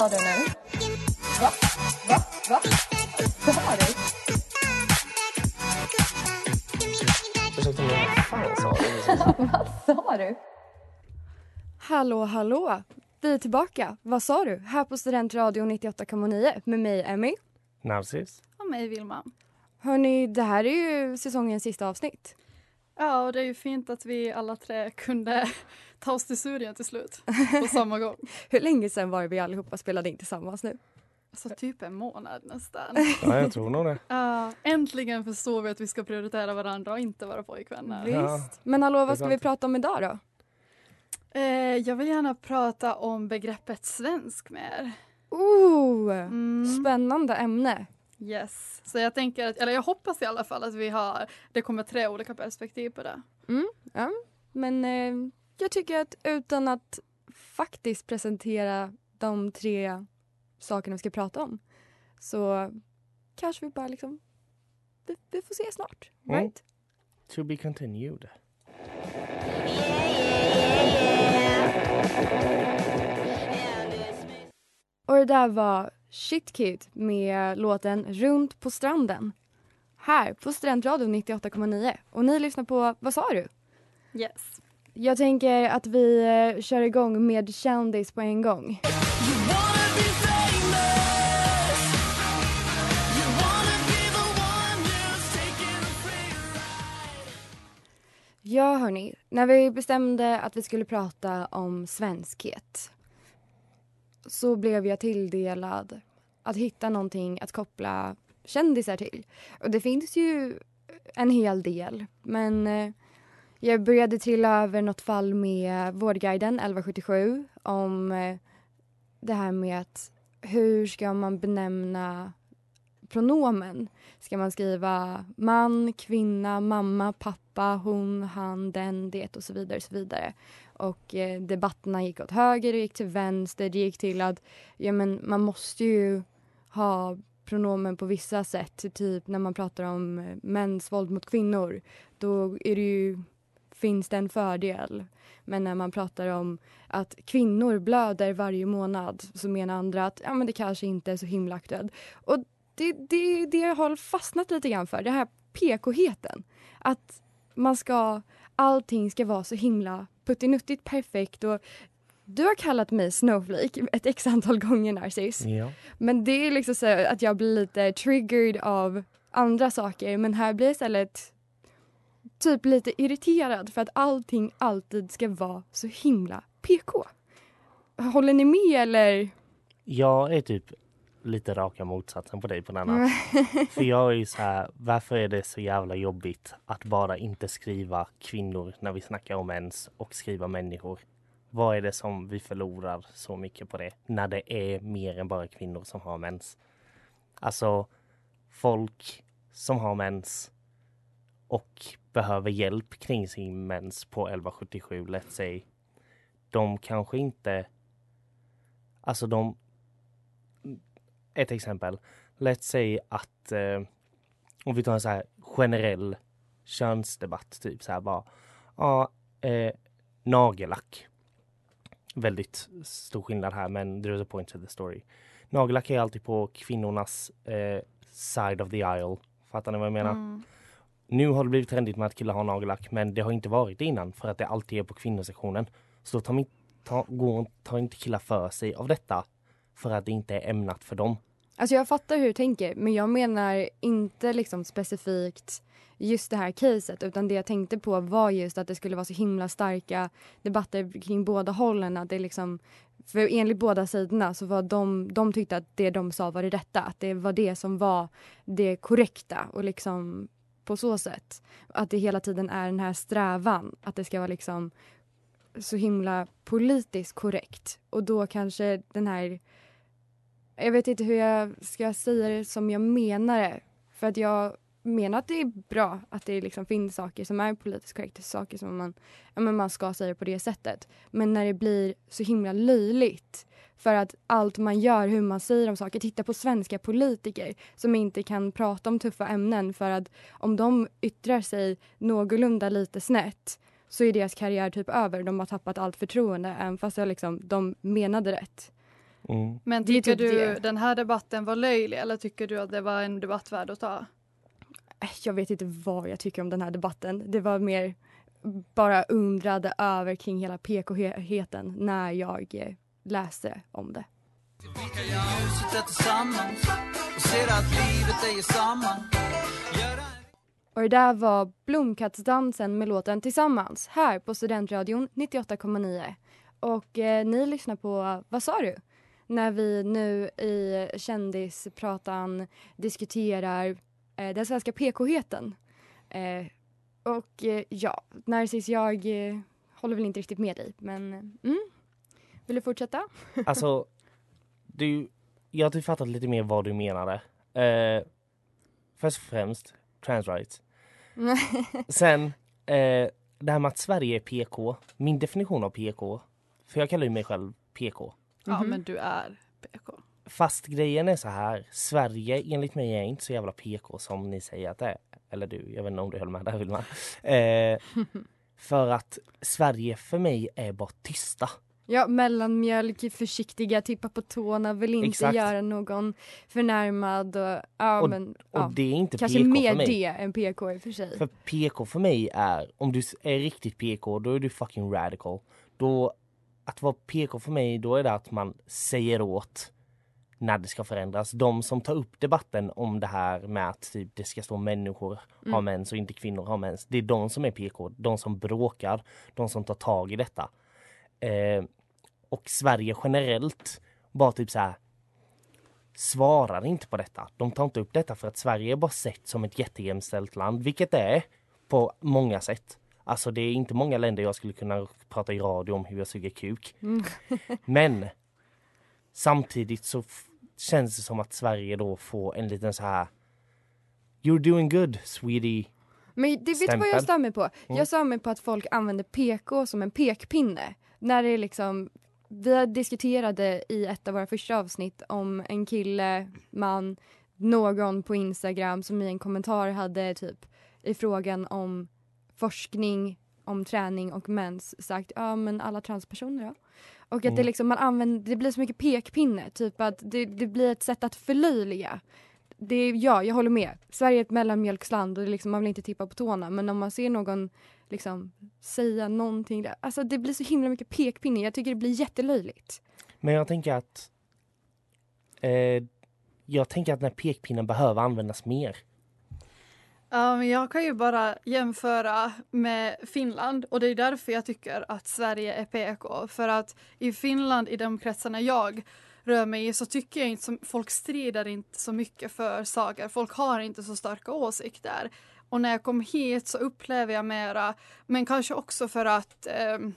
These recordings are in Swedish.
Sa du nu? Va? Va? Va? Vad sa du? Ursäkta mig, vad fan sa du? Vad sa du? Hallå, hallå! Vi är tillbaka. Vad sa du? Här på Studentradion 98,9 med mig, Emmy. Narcis? Och mig Vilma. Hörni, det här är ju säsongens sista avsnitt. Ja, och det är ju fint att vi alla tre kunde ta oss till Syrien till slut på samma gång. Hur länge sedan var det vi allihopa spelade in tillsammans nu? Alltså typ en månad nästan. Ja, jag tror nog det. Ja, äntligen förstår vi att vi ska prioritera varandra och inte vara pojkvänner. Visst. Men hallå, vad ska vi prata om idag då? Eh, jag vill gärna prata om begreppet svensk mer. Oh, Mm. spännande ämne. Yes. Så jag tänker, att, eller jag hoppas i alla fall att vi har, det kommer tre olika perspektiv på det. Ja, men eh, jag tycker att utan att faktiskt presentera de tre sakerna vi ska prata om så kanske vi bara liksom vi, vi får se snart. Mm. Right? To be continued. Och det där var Shit Kid med låten Runt på stranden. Här på Studentradion 98,9. Och ni lyssnar på Vad sa du? Yes. Jag tänker att vi eh, kör igång med kändis på en gång. Ja, hörni. När vi bestämde att vi skulle prata om svenskhet så blev jag tilldelad att hitta någonting att koppla kändisar till. Och det finns ju en hel del, men eh, jag började trilla över något fall med Vårdguiden 1177 om eh, det här med att hur ska man benämna pronomen? Ska man skriva man, kvinna, mamma, pappa, hon, han, den, det och så vidare. Och så vidare. Och eh, debatterna gick åt höger, det gick till vänster, det gick till att ja, men man måste ju ha pronomen på vissa sätt. Typ när man pratar om eh, mäns våld mot kvinnor. Då är det ju, finns det en fördel. Men när man pratar om att kvinnor blöder varje månad så menar andra att ja, men det kanske inte är så himla aktuellt. Och det, det, det jag har fastnat lite grann för, det här PK-heten. Att man ska, allting ska vara så himla puttinuttigt perfekt och du har kallat mig snowflake ett x antal gånger Narcis. Ja. Men det är liksom så att jag blir lite triggered av andra saker men här blir jag istället typ lite irriterad för att allting alltid ska vara så himla PK. Håller ni med eller? Jag är typ lite raka motsatsen på dig på denna. För jag är ju så här, varför är det så jävla jobbigt att bara inte skriva kvinnor när vi snackar om mens och skriva människor? Vad är det som vi förlorar så mycket på det? När det är mer än bara kvinnor som har mens. Alltså, folk som har mens och behöver hjälp kring sin mens på 1177, let's say. De kanske inte... Alltså de... Ett exempel. Let's say att... Eh, om vi tar en så här generell könsdebatt, typ så här bara. Ja, eh, nagellack. Väldigt stor skillnad här, men there's a point to the story. Nagellack är alltid på kvinnornas eh, side of the aisle. Fattar ni vad jag menar? Mm. Nu har det blivit trendigt med att killar har nagellack, men det har inte varit det innan för att det alltid är på kvinnosektionen. Så då tar, ta, går, tar inte killar för sig av detta för att det inte är ämnat för dem. Alltså jag fattar hur du tänker men jag menar inte liksom specifikt just det här caset utan det jag tänkte på var just att det skulle vara så himla starka debatter kring båda hållen. Att det liksom, för enligt båda sidorna så var de, de tyckte att det de sa var det rätta. Att det var det som var det korrekta och liksom på så sätt. Att det hela tiden är den här strävan att det ska vara liksom så himla politiskt korrekt. Och då kanske den här... Jag vet inte hur jag ska säga det som jag menar det. För att jag menar att det är bra att det liksom finns saker som är politiskt korrekta, saker som man, ja, men man ska säga på det sättet. Men när det blir så himla löjligt för att allt man gör, hur man säger om saker. Titta på svenska politiker som inte kan prata om tuffa ämnen för att om de yttrar sig någorlunda lite snett så är deras karriär typ över. De har tappat allt förtroende även fast jag liksom, de menade rätt. Mm. Men tycker typ du det. den här debatten var löjlig eller tycker du att det var en debatt värd att ta? Äh, Jag vet inte vad jag tycker om den här debatten. Det var mer bara undrade över kring hela PK-heten när jag eh, läste om det. Och det där var Blomkattsdansen med låten Tillsammans här på Studentradion 98,9. Och eh, ni lyssnar på Vad sa du? När vi nu i kändispratan diskuterar den svenska PK-heten. Eh, och eh, ja, Narcis, jag eh, håller väl inte riktigt med dig, men eh, mm. Vill du fortsätta? Alltså, du, jag har typ fattat lite mer vad du menade. Eh, först och främst, trans rights. Sen, eh, det här med att Sverige är PK. Min definition av PK, för jag kallar ju mig själv PK. Ja, men du är PK. Fast grejen är så här, Sverige enligt mig är inte så jävla PK som ni säger att det är. Eller du, jag vet inte om du höll med där Vilma. Eh, för att Sverige för mig är bara tysta. Ja, mellanmjölk, försiktiga, tippa på tårna, vill inte Exakt. göra någon förnärmad. Och, ja, Och- men, Och ja. det är inte Kanske PK mer för mig. det än PK i och för sig. För PK för mig är, om du är riktigt PK, då är du fucking radical. Då, att vara PK för mig, då är det att man säger åt när det ska förändras. De som tar upp debatten om det här med att typ, det ska stå människor Mm. har mens och inte kvinnor har mens. Det är de som är PK, de som bråkar, de som tar tag i detta. Eh, och Sverige generellt bara typ så här svarar inte på detta. De tar inte upp detta för att Sverige är bara sett som ett jättejämställt land, vilket det är på många sätt. Alltså det är inte många länder jag skulle kunna prata i radio om hur jag suger kuk. Men samtidigt så känns det som att Sverige då får en liten så här You're doing good, sweetie. Men det vet du vad jag stör mig på? Mm. Jag stör mig på att folk använder PK som en pekpinne. När det är liksom, vi diskuterade i ett av våra första avsnitt om en kille, man, någon på Instagram som i en kommentar hade typ i frågan om forskning om träning och mens sagt ja men alla transpersoner då? Och att det Mm. liksom man använder, det blir så mycket pekpinne, typ att det, det blir ett sätt att förlöjliga. Det ja, jag håller med. Sverige är ett mellanmjölksland och det liksom, man vill inte tippa på tårna. Men om man ser någon liksom, säga någonting, där, alltså det blir så himla mycket pekpinne. Jag tycker det blir jättelöjligt. Men jag tänker att eh, jag tänker att den här pekpinnen behöver användas mer. Um, jag kan ju bara jämföra med Finland och det är därför jag tycker att Sverige är PK. För att i Finland, i de kretsarna jag rör mig i, så tycker jag inte som, folk strider inte så mycket för saker. Folk har inte så starka åsikter. Och när jag kom hit så upplever jag mera, men kanske också för att um,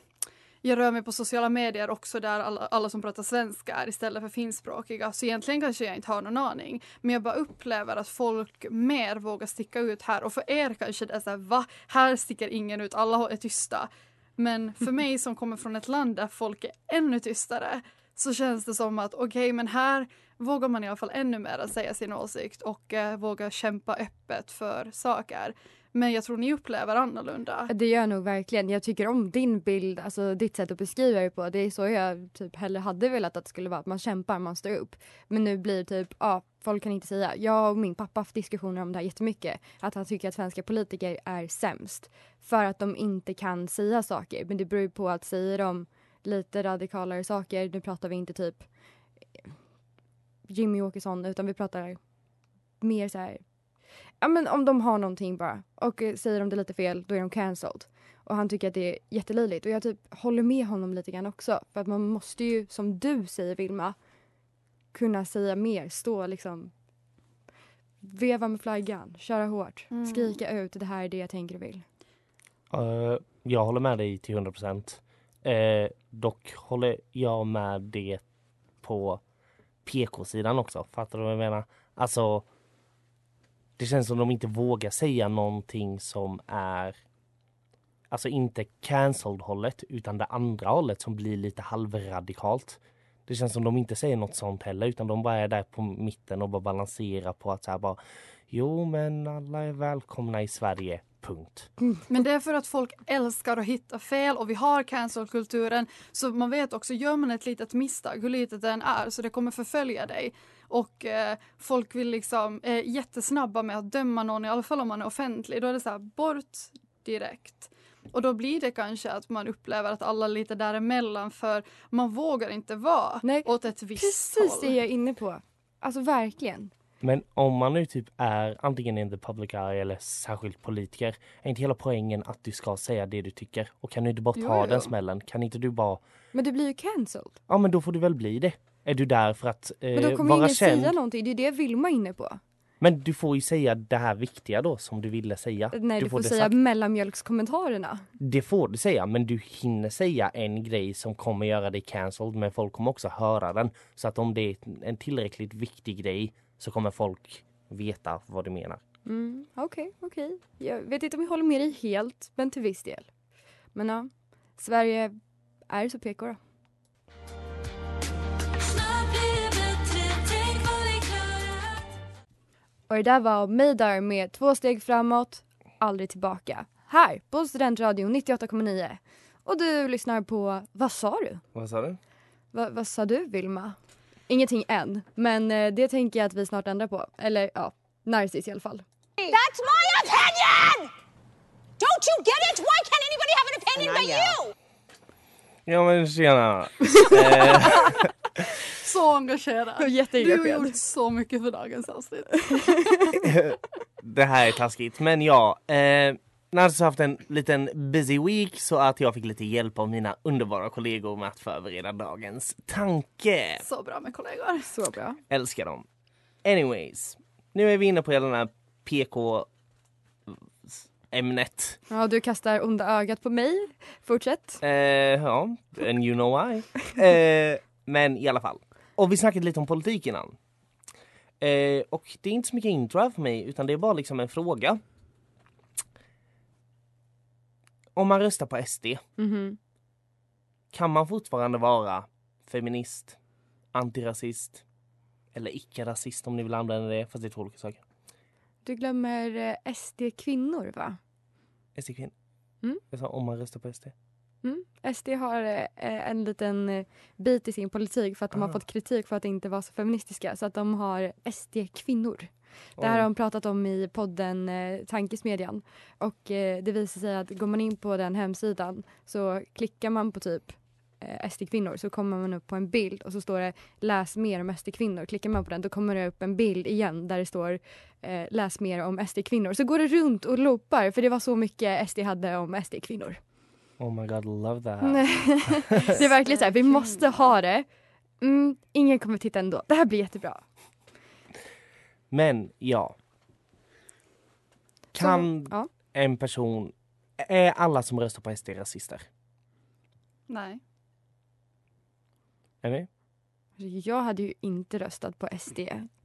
jag rör mig på sociala medier också där alla, alla som pratar svenska är istället för finskspråkiga. Så egentligen kanske jag inte har någon aning. Men jag bara upplever att folk mer vågar sticka ut här. Och för er kanske det är så här, va? Här sticker ingen ut, alla är tysta. Men för mig som kommer från ett land där folk är ännu tystare så känns det som att okej, men här vågar man i alla fall ännu mer säga sin åsikt och eh, våga kämpa öppet för saker. Men jag tror ni upplever annorlunda. Det gör jag nog verkligen. Jag tycker om din bild, alltså ditt sätt att beskriva det på. Det är så jag typ hellre hade velat att det skulle vara. Att man kämpar, man står upp. Men nu blir det typ, ja, folk kan inte säga. Jag och min pappa har haft diskussioner om det här jättemycket. Att han tycker att svenska politiker är sämst. För att de inte kan säga saker. Men det beror ju på att säger de lite radikalare saker. Nu pratar vi inte typ Jimmy Åkesson utan vi pratar mer så här ja men om de har någonting bara och eh, säger de det lite fel då är de cancelled. Och han tycker att det är jättelöjligt och jag typ håller med honom lite grann också för att man måste ju som du säger Vilma kunna säga mer, stå liksom veva med flaggan, köra hårt, Mm. skrika ut det här är det jag tänker och vill. Eh, jag håller med dig till 100 procent. Uh, dock håller jag med det på PK-sidan också. Fattar du vad jag menar? Alltså, det känns som de inte vågar säga någonting som är Alltså inte cancelled hållet utan det andra hållet som blir lite halvradikalt. Det känns som de inte säger något sånt heller utan de bara är där på mitten och bara balanserar på att så här bara Jo men alla är välkomna i Sverige. Punkt. Mm. Men det är för att folk älskar att hitta fel och vi har cancelkulturen Så man vet också, gör man ett litet misstag, hur litet det än är, så det kommer förfölja dig. Och eh, folk vill liksom, är jättesnabba med att döma någon, i alla fall om man är offentlig. Då är det så här, bort direkt. Och då blir det kanske att man upplever att alla är lite däremellan för man vågar inte vara Nej, åt ett visst Precis håll. det jag är inne på. Alltså verkligen. Men om man nu typ är antingen in the public eye eller särskilt politiker, är inte hela poängen att du ska säga det du tycker? Och kan du inte bara Jo, ta jo. den smällen? Kan inte du bara, Men du blir ju cancelled. ja men då får du väl bli det. Är du där för att eh, Men då kommer vara ingen känd? säga någonting. Det är det Vilma är inne på. Men du får ju säga det här viktiga då som du ville säga. Nej, du, får, det säga sagt. mellanmjölkskommentarerna. Det får du säga, men du hinner säga en grej som kommer göra dig cancelled, men folk kommer också höra den. Så att om det är en tillräckligt viktig grej så kommer folk veta vad du menar. Mm, Okej, okej. Jag vet inte om jag håller med dig helt, men till viss del. Men ja, Sverige är så PK då. Och det där var Madar med två steg framåt, aldrig tillbaka. Här på Studentradion 98,9. Och du lyssnar på, vad sa du? Vad sa du? Va, vad sa du Vilma? Ingenting än, men eh, det tänker jag att vi snart ändrar på. Eller ja, Narcis i alla fall. That's my opinion! Don't you get it? Why can't anybody have an opinion but you? Ja men tjena! Så engagerad. Du har gjort så mycket för dagens avsnitt. det här är taskigt men ja. Eh, Nars har haft en liten busy week så att jag fick lite hjälp av mina underbara kollegor med att förbereda dagens tanke. Så bra med kollegor. Så bra. Älskar dem. Anyways, nu är vi inne på hela den här PK ämnet. Ja, du kastar onda ögat på mig. Fortsätt. Eh, ja, and you know why. Eh, men i alla fall. Och vi snackade lite om politik innan. Eh, och det är inte så mycket intro här för mig utan det är bara liksom en fråga. Om man röstar på SD, Mhm. kan man fortfarande vara feminist, antirasist eller icke-rasist om ni vill använda det, fast det är två olika saker. Du glömmer eh, SD-kvinnor, va? SD-kvinnor. Mm. Jag sa om man röstar på SD. Mm. SD har eh, en liten eh, bit i sin politik för att de har Ah. fått kritik för att inte vara så feministiska. Så att de har SD-kvinnor. Det här har de pratat om i podden eh, Tankesmedjan. Och eh, det visar sig att går man in på den hemsidan så klickar man på typ eh, SD-kvinnor så kommer man upp på en bild och så står det läs mer om SD-kvinnor. Klickar man på den då kommer det upp en bild igen där det står eh, läs mer om SD-kvinnor. Så går det runt och loopar för det var så mycket SD hade om SD-kvinnor. Oh my god, love that. det är verkligen så här, vi måste ha det. Mm, ingen kommer titta ändå. Det här blir jättebra. Men ja. Kan ja. en person, är alla som röstar på SD rasister? Nej. Är ni? Jag hade ju inte röstat på SD.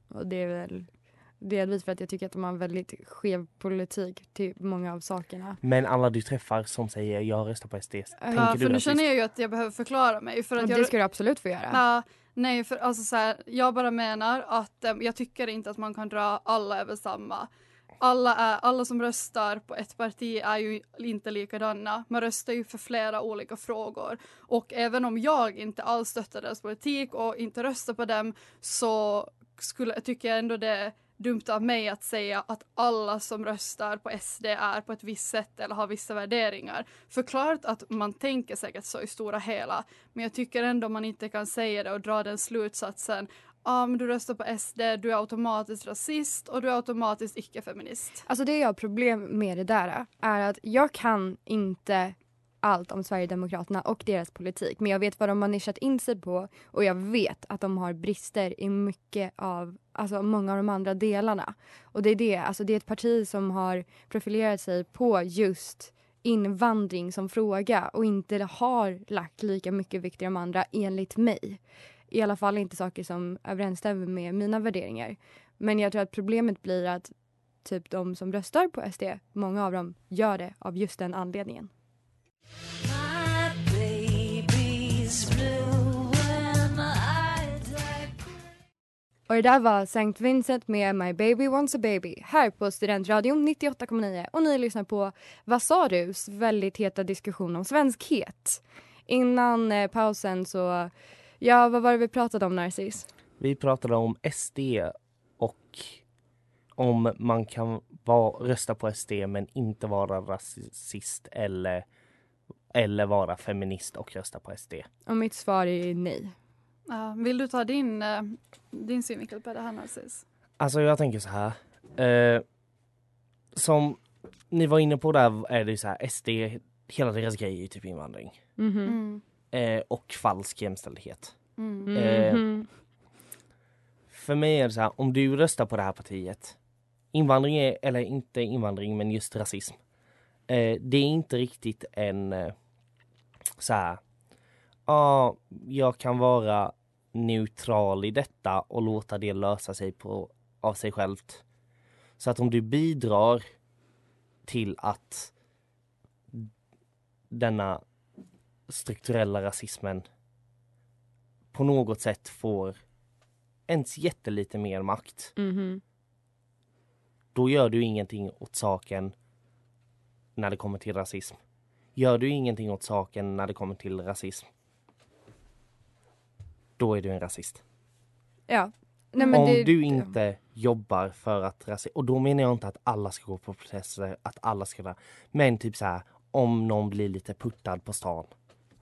Och det är väl delvis för att jag tycker att de har en väldigt skev politik till många av sakerna. Men alla du träffar som säger jag röstar på SD, tänker Ja, du för nu rasist? känner jag ju att jag behöver förklara mig. För att det jag, ska du absolut få göra. Ja, nej, för alltså så här, jag bara menar att eh, jag tycker inte att man kan dra alla över samma. Alla, är, alla som röstar på ett parti är ju inte likadana. Man röstar ju för flera olika frågor. Och även om jag inte alls stöttar deras politik och inte röstar på dem så skulle, tycker jag ändå det dumt av mig att säga att alla som röstar på SD är på ett visst sätt eller har vissa värderingar. Förklart att man tänker säkert så i stora hela, men jag tycker ändå man inte kan säga det och dra den slutsatsen Ja, men du röstar på SD, du är automatiskt rasist och du är automatiskt icke-feminist. Alltså det jag har problem med det där är att jag kan inte allt om Sverigedemokraterna och deras politik. Men jag vet vad de har nischat in sig på och jag vet att de har brister i mycket av, alltså många av de andra delarna. Och det är det, alltså det är ett parti som har profilerat sig på just invandring som fråga och inte har lagt lika mycket vikt i de andra enligt mig. I alla fall inte saker som överensstämmer med mina värderingar. Men jag tror att problemet blir att typ de som röstar på SD, många av dem gör det av just den anledningen. Och det där var St. Vincent med My Baby Wants a Baby här på Studentradion 98,9 och ni lyssnar på Vad sa du? väldigt heta diskussion om svenskhet. Innan eh, pausen så, ja vad var det vi pratade om Narcis? Vi pratade om SD och om man kan vara, rösta på SD men inte vara rasist eller, eller vara feminist och rösta på SD. Och mitt svar är nej. Ja, vill du ta din, eh, din synvinkel på det här Narcis? Alltså jag tänker så här. Eh, som ni var inne på där är det så här SD, hela deras grej är typ invandring. Mhm. Mm. Eh, och falsk jämställdhet. Mm. Eh, Mhm. För mig är det så här, om du röstar på det här partiet, invandring är, eller inte invandring men just rasism. Eh, det är inte riktigt en eh, så här, ja, jag kan vara neutral i detta och låta det lösa sig på, av sig självt. Så att om du bidrar till att denna strukturella rasismen på något sätt får ens jättelite mer makt, Mhm. då gör du ingenting åt saken när det kommer till rasism. Gör du ingenting åt saken när det kommer till rasism, då är du en rasist. Ja. Nej, Om det, du inte jobbar för att rasism, och då menar jag inte att alla ska gå på protester, att alla ska vara, men typ så här, om någon blir lite puttad på stan.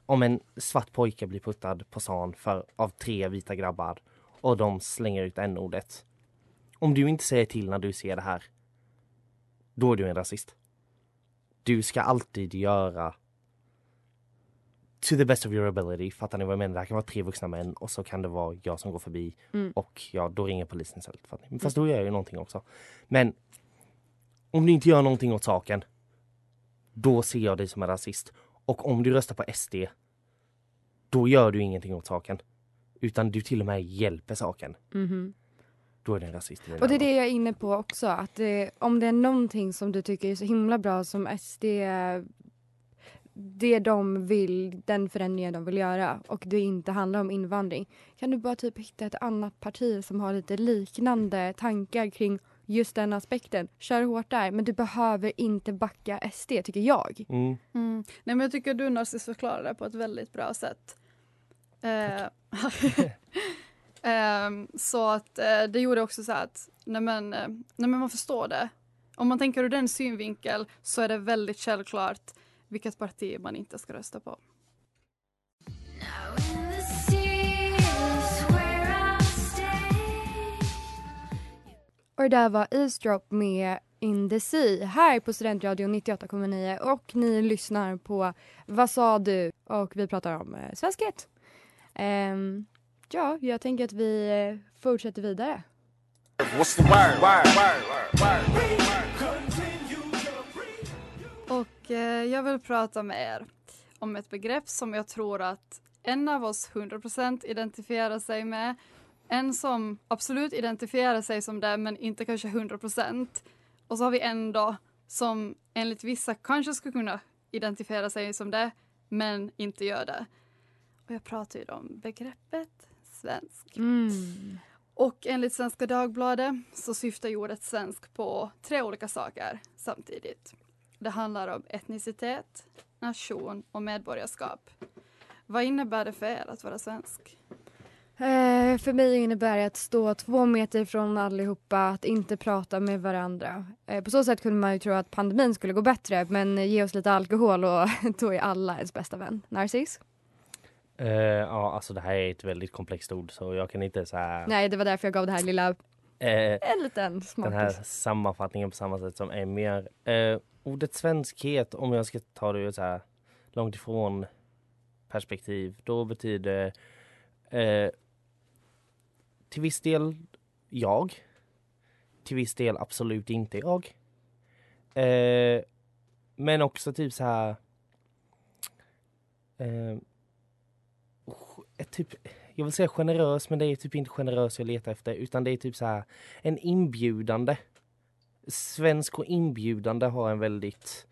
Om en svart pojke blir puttad på stan för, av tre vita grabbar och de slänger ut n-ordet. Om du inte säger till när du ser det här, då är du en rasist. Du ska alltid göra to the best of your ability. Fattar ni vad jag menar? Det här kan vara tre vuxna män och så kan det vara jag som går förbi Mm. och ja, då ringer polisen istället. Fattar ni? Men Fast då gör jag ju någonting också. Men om du inte gör någonting åt saken, då ser jag dig som en rasist. Och om du röstar på SD, då gör du ingenting åt saken. Utan du till och med hjälper saken. Mhm. Då är du en rasist. Och det är det jag är inne på också. Att det, om det är någonting som du tycker är så himla bra som SD det de vill, den förändringen de vill göra och det inte handlar om invandring. Kan du bara typ hitta ett annat parti som har lite liknande tankar kring just den aspekten. Kör hårt där, men du behöver inte backa SD tycker jag. Mm. Mm. Nej, men jag tycker du Narcis förklarar det på ett väldigt bra sätt. Eh, Ehm, så att eh, det gjorde också så att nej men, eh, nej men man förstår det. Om man tänker ur den synvinkel så är det väldigt självklart vilket parti man inte ska rösta på. Och det där var Eavesdrop med In the Sea här på Studentradion 98,9 och ni lyssnar på Vad sa du? Och vi pratar om eh, svenskhet. Um, ja, jag tänker att vi eh, fortsätter vidare. Och eh, jag vill prata med er om ett begrepp som jag tror att en av oss 100% identifierar sig med. En som absolut identifierar sig som det men inte kanske 100%. Och så har vi en då som enligt vissa kanske skulle kunna identifiera sig som det men inte gör det. Och jag pratar ju om begreppet svensk. Mm. Och enligt Svenska Dagbladet så syftar ju ordet svensk på tre olika saker samtidigt. Det handlar om etnicitet, nation och medborgarskap. Vad innebär det för er att vara svensk? Eh, för mig innebär det att stå två meter från allihopa, att inte prata med varandra. Eh, på så sätt kunde man ju tro att pandemin skulle gå bättre men ge oss lite alkohol och då är alla ens bästa vän. Narcis? Eh, ja, alltså det här är ett väldigt komplext ord så jag kan inte så här, Nej, det var därför jag gav det här lilla, eh, en liten den här smakis. sammanfattningen på samma sätt som Emmy gör. Eh, ordet svenskhet, om jag ska ta det ur så här långt ifrån perspektiv, då betyder eh, till viss del jag, till viss del absolut inte jag. Men också typ så här ett typ, jag vill säga generös men det är typ inte generös jag letar efter utan det är typ så här en inbjudande. Svensk och inbjudande har en väldigt,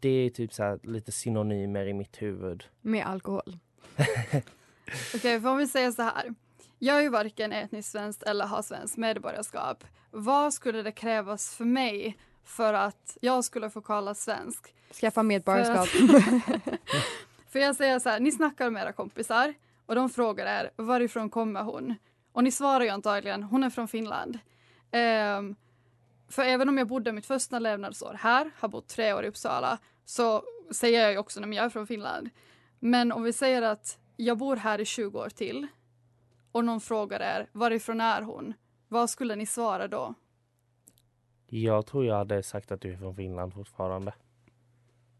det är typ så här lite synonymer i mitt huvud. Med alkohol. Okej, får vi säga så här. Jag är ju varken etniskt svenskt eller har svenskt medborgarskap. Vad skulle det krävas för mig för att jag skulle få kallas svensk? Skaffa medborgarskap. För jag säger så här, ni snackar med era kompisar och de frågar er varifrån kommer hon? Och ni svarar ju antagligen, hon är från Finland. Um, för även om jag bodde mitt första levnadsår här, har bott tre år i Uppsala, så säger jag ju också att jag är från Finland. Men om vi säger att jag bor här i 20 år till och någon frågar er varifrån är hon? Vad skulle ni svara då? Jag tror jag hade sagt att du är från Finland fortfarande.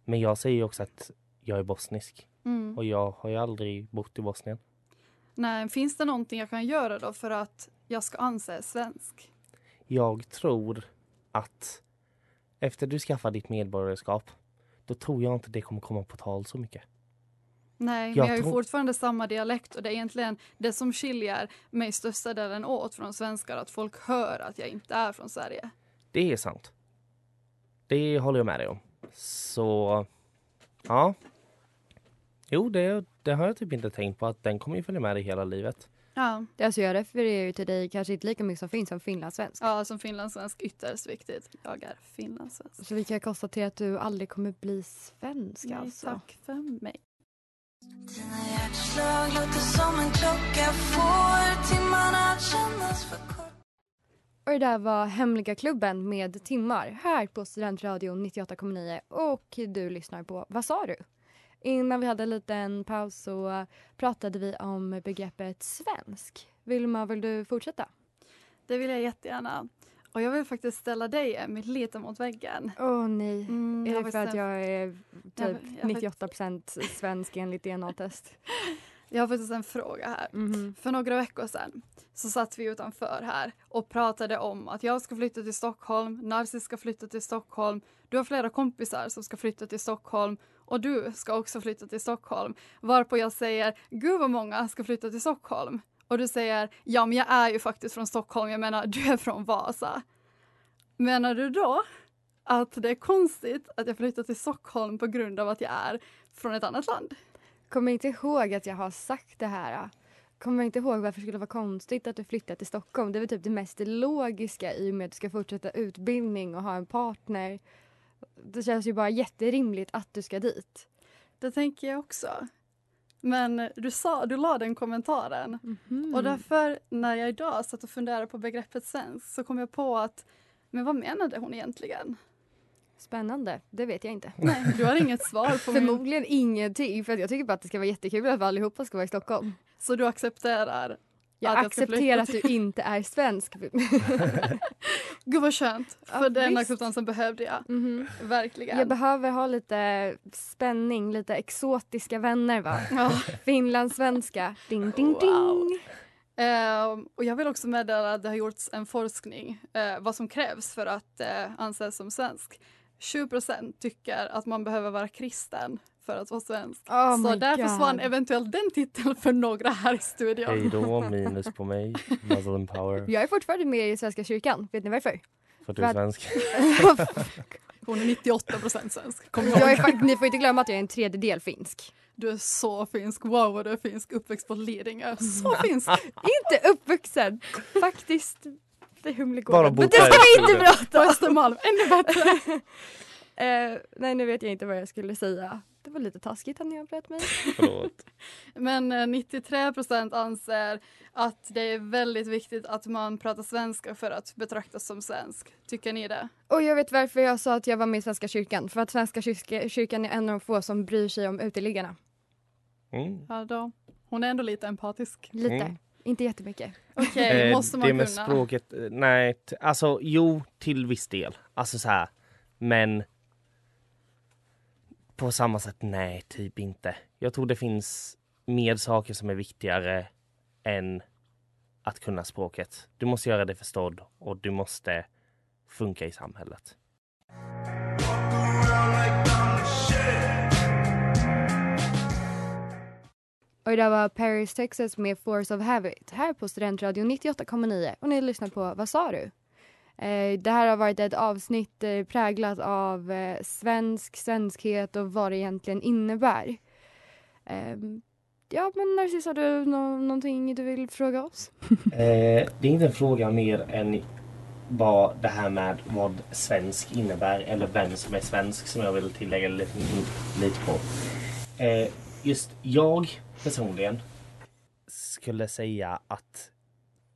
Men jag säger ju också att jag är bosnisk Mm. och jag har ju aldrig bott i Bosnien. Nej, finns det någonting jag kan göra då för att jag ska anses svensk? Jag tror att efter du skaffar ditt medborgarskap, då tror jag inte det kommer komma på tal så mycket. Nej, Jag men jag har ju tror- fortfarande samma dialekt och det är egentligen det som skiljer mig största delen åt från svenskar, att folk hör att jag inte är från Sverige. Det är sant. Det håller jag med dig om. Så, ja. Jo, det, det har jag typ inte tänkt på att den kommer ju följa med dig hela livet. Ja, Alltså jag refererar ju till dig kanske inte lika mycket som finns som finlandssvensk. ja som finlandssvensk ytterst viktigt. Jag är finlandssvensk. Så vi kan konstatera att du aldrig kommer bli svensk Nej, alltså. tack för mig. Dina hjärtslag låter som en klocka får timmarna att kännas för kort Och det där var Hemliga klubben med timmar här på Studentradion 98,9 och du lyssnar på Vad sa du? Innan vi hade en liten paus så pratade vi om begreppet svensk. Vilma, vill du fortsätta? Det vill jag jättegärna. Och jag vill faktiskt ställa dig, Emmy, lite mot väggen. Åh nej. Mm, är det för att jag är typ Jag- jag- 98% svensk enligt DNA-test? Jag har faktiskt en fråga här. Mhm. För några veckor sedan så satt vi utanför här och pratade om att jag ska flytta till Stockholm, Narcis ska flytta till Stockholm, du har flera kompisar som ska flytta till Stockholm och du ska också flytta till Stockholm. Varpå jag säger, gud vad många ska flytta till Stockholm. Och du säger, ja men jag är ju faktiskt från Stockholm, jag menar du är från Vasa. Menar du då att det är konstigt att jag flyttar till Stockholm på grund av att jag är från ett annat land? Kommer inte ihåg att jag har sagt det här. Kommer inte ihåg varför det skulle vara konstigt att du flyttar till Stockholm. Det är väl typ det mest logiska i och med att du ska fortsätta utbildning och ha en partner. Det känns ju bara jätterimligt att du ska dit. Det tänker jag också. Men du, sa, du la den kommentaren. Mhm. Och därför när jag idag satt och funderade på begreppet svensk så kom jag på att men vad menade hon egentligen? Spännande, det vet jag inte. Nej, du har inget svar på min... Förmodligen ingenting för att jag tycker bara att det ska vara jättekul att vi allihopa ska vara i Stockholm. Så du accepterar? Jag Att jag accepterar flytta att du inte är svensk. Gud vad skönt! Ja, För den acceptansen behövde jag. Mhm. Verkligen. Jag behöver ha lite spänning, lite exotiska vänner va? ja. Finlandssvenska. Ding, ding, Wow. ding. Ehm, och jag vill också meddela att det har gjorts en forskning eh, vad som krävs för att eh, anses som svensk. 20% tycker att man behöver vara kristen för att vara svensk. Oh Så där God. försvann eventuellt den titeln för några här i studion. Hej då, minus på mig. Muslim power. Jag är fortfarande med i Svenska kyrkan. Vet ni varför? För att du är För att- svensk. Hon är 98% svensk. Kom jag är fakt- ni får inte glömma att jag är en tredjedel finsk. Du är så finsk. Wow vad du är finsk. Uppväxt på Lidingö. Så finsk. Inte uppvuxen. Faktiskt. Det är Bara Humlegården. Men det ska vi inte prata om! Östermalm. Ännu bättre. Eh, nej, nu vet jag inte vad jag skulle säga. Det var lite taskigt att ni avbröt mig. Förlåt. Men eh, 93 procent anser att det är väldigt viktigt att man pratar svenska för att betraktas som svensk. Tycker ni det? Och jag vet varför jag sa att jag var med i Svenska kyrkan. För att Svenska kyrka, kyrkan är en av de få som bryr sig om uteliggarna. Mm. Ja, då. Hon är ändå lite empatisk. Lite. Mm. Inte jättemycket. Okej, Eh, måste man det med kunna? språket, eh, nej, alltså jo till viss del. Alltså så här, men på samma sätt nej, typ inte. Jag tror det finns mer saker som är viktigare än att kunna språket. Du måste göra dig förstådd och du måste funka i samhället. Och idag var Paris, Texas med Force of Habit här på Studentradion 98,9 och ni lyssnar på Vad sa du? Eh, det här har varit ett avsnitt eh, präglat av eh, svensk, svenskhet och vad det egentligen innebär. Ehm, ja, men Narcissa, har du nå- någonting du vill fråga oss? Eh, det är inte en fråga mer än vad det här med vad svensk innebär eller vem som är svensk som jag vill tillägga lite, lite på. Eh, just jag personligen skulle säga att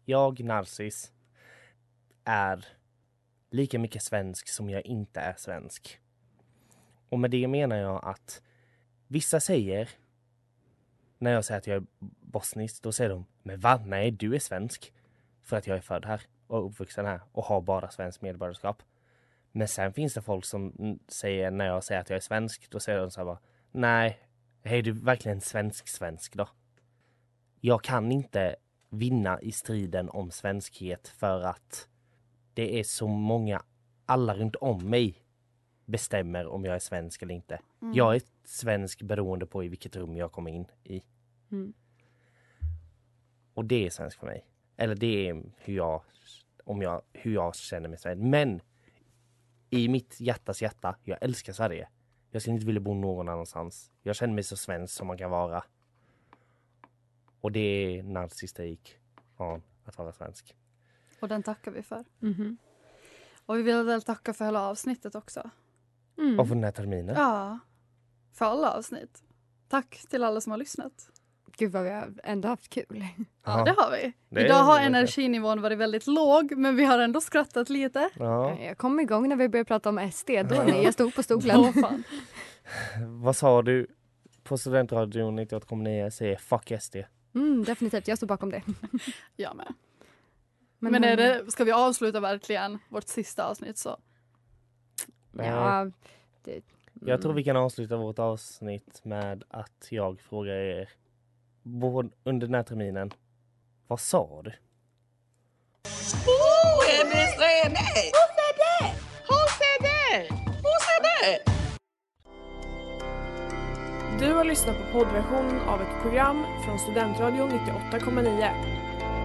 jag, Narcis, är lika mycket svensk som jag inte är svensk. Och med det menar jag att vissa säger när jag säger att jag är bosnisk, då säger de Men va? Nej, du är svensk. För att jag är född här och uppvuxen här och har bara svenskt medborgarskap. Men sen finns det folk som säger när jag säger att jag är svensk, då säger de så här bara Nej, är du verkligen svensk-svensk då? Jag kan inte vinna i striden om svenskhet för att det är så många, alla runt om mig bestämmer om jag är svensk eller inte. Jag är svensk beroende på i vilket rum jag kommer in i. Mm. Och det är svensk för mig. Eller det är hur jag, om jag, hur jag känner mig svensk. Men i mitt hjärtas hjärta, jag älskar Sverige. Jag skulle inte vilja bo någon annanstans. Jag känner mig så svensk som man kan vara. Och det är narcissistik ja, att vara svensk. Och den tackar vi för. Mhm. Och vi vill väl tacka för hela avsnittet också. Mm. Och för den här terminen. Ja, för alla avsnitt. Tack till alla som har lyssnat. Gud vad vi har ändå haft kul. Ja, det har vi. Det Idag har energinivån varit väldigt låg, men vi har ändå skrattat lite. Ja. Jag kom igång när vi började prata om SD. Då nej, jag stod på stolen. fan. Vad sa du? På Studentradion 98,9 säger fuck SD. Mm, definitivt, jag står bakom det. Jag med. Men, är det, ska vi avsluta verkligen vårt sista avsnitt så? Ja, det, Jag tror vi kan avsluta vårt avsnitt med att jag frågar er både under den här terminen. Vad sa du? Du har lyssnat på poddversion av ett program från Studentradion 98,9.